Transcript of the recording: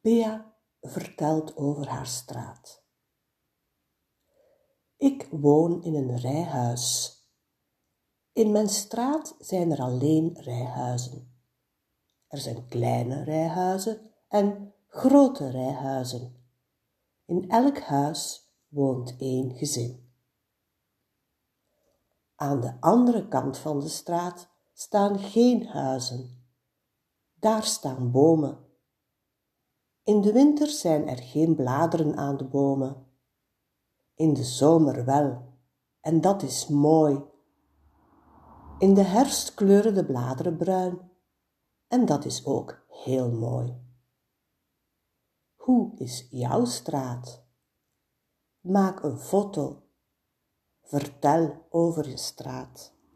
Bea vertelt over haar straat. Ik woon in een rijhuis. In mijn straat zijn er alleen rijhuizen. Er zijn kleine rijhuizen en grote rijhuizen. In elk huis woont één gezin. Aan de andere kant van de straat staan geen huizen. Daar staan bomen. In de winter zijn er geen bladeren aan de bomen. In de zomer wel, en dat is mooi. In de herfst kleuren de bladeren bruin, en dat is ook heel mooi. Hoe is jouw straat? Maak een foto. Vertel over je straat.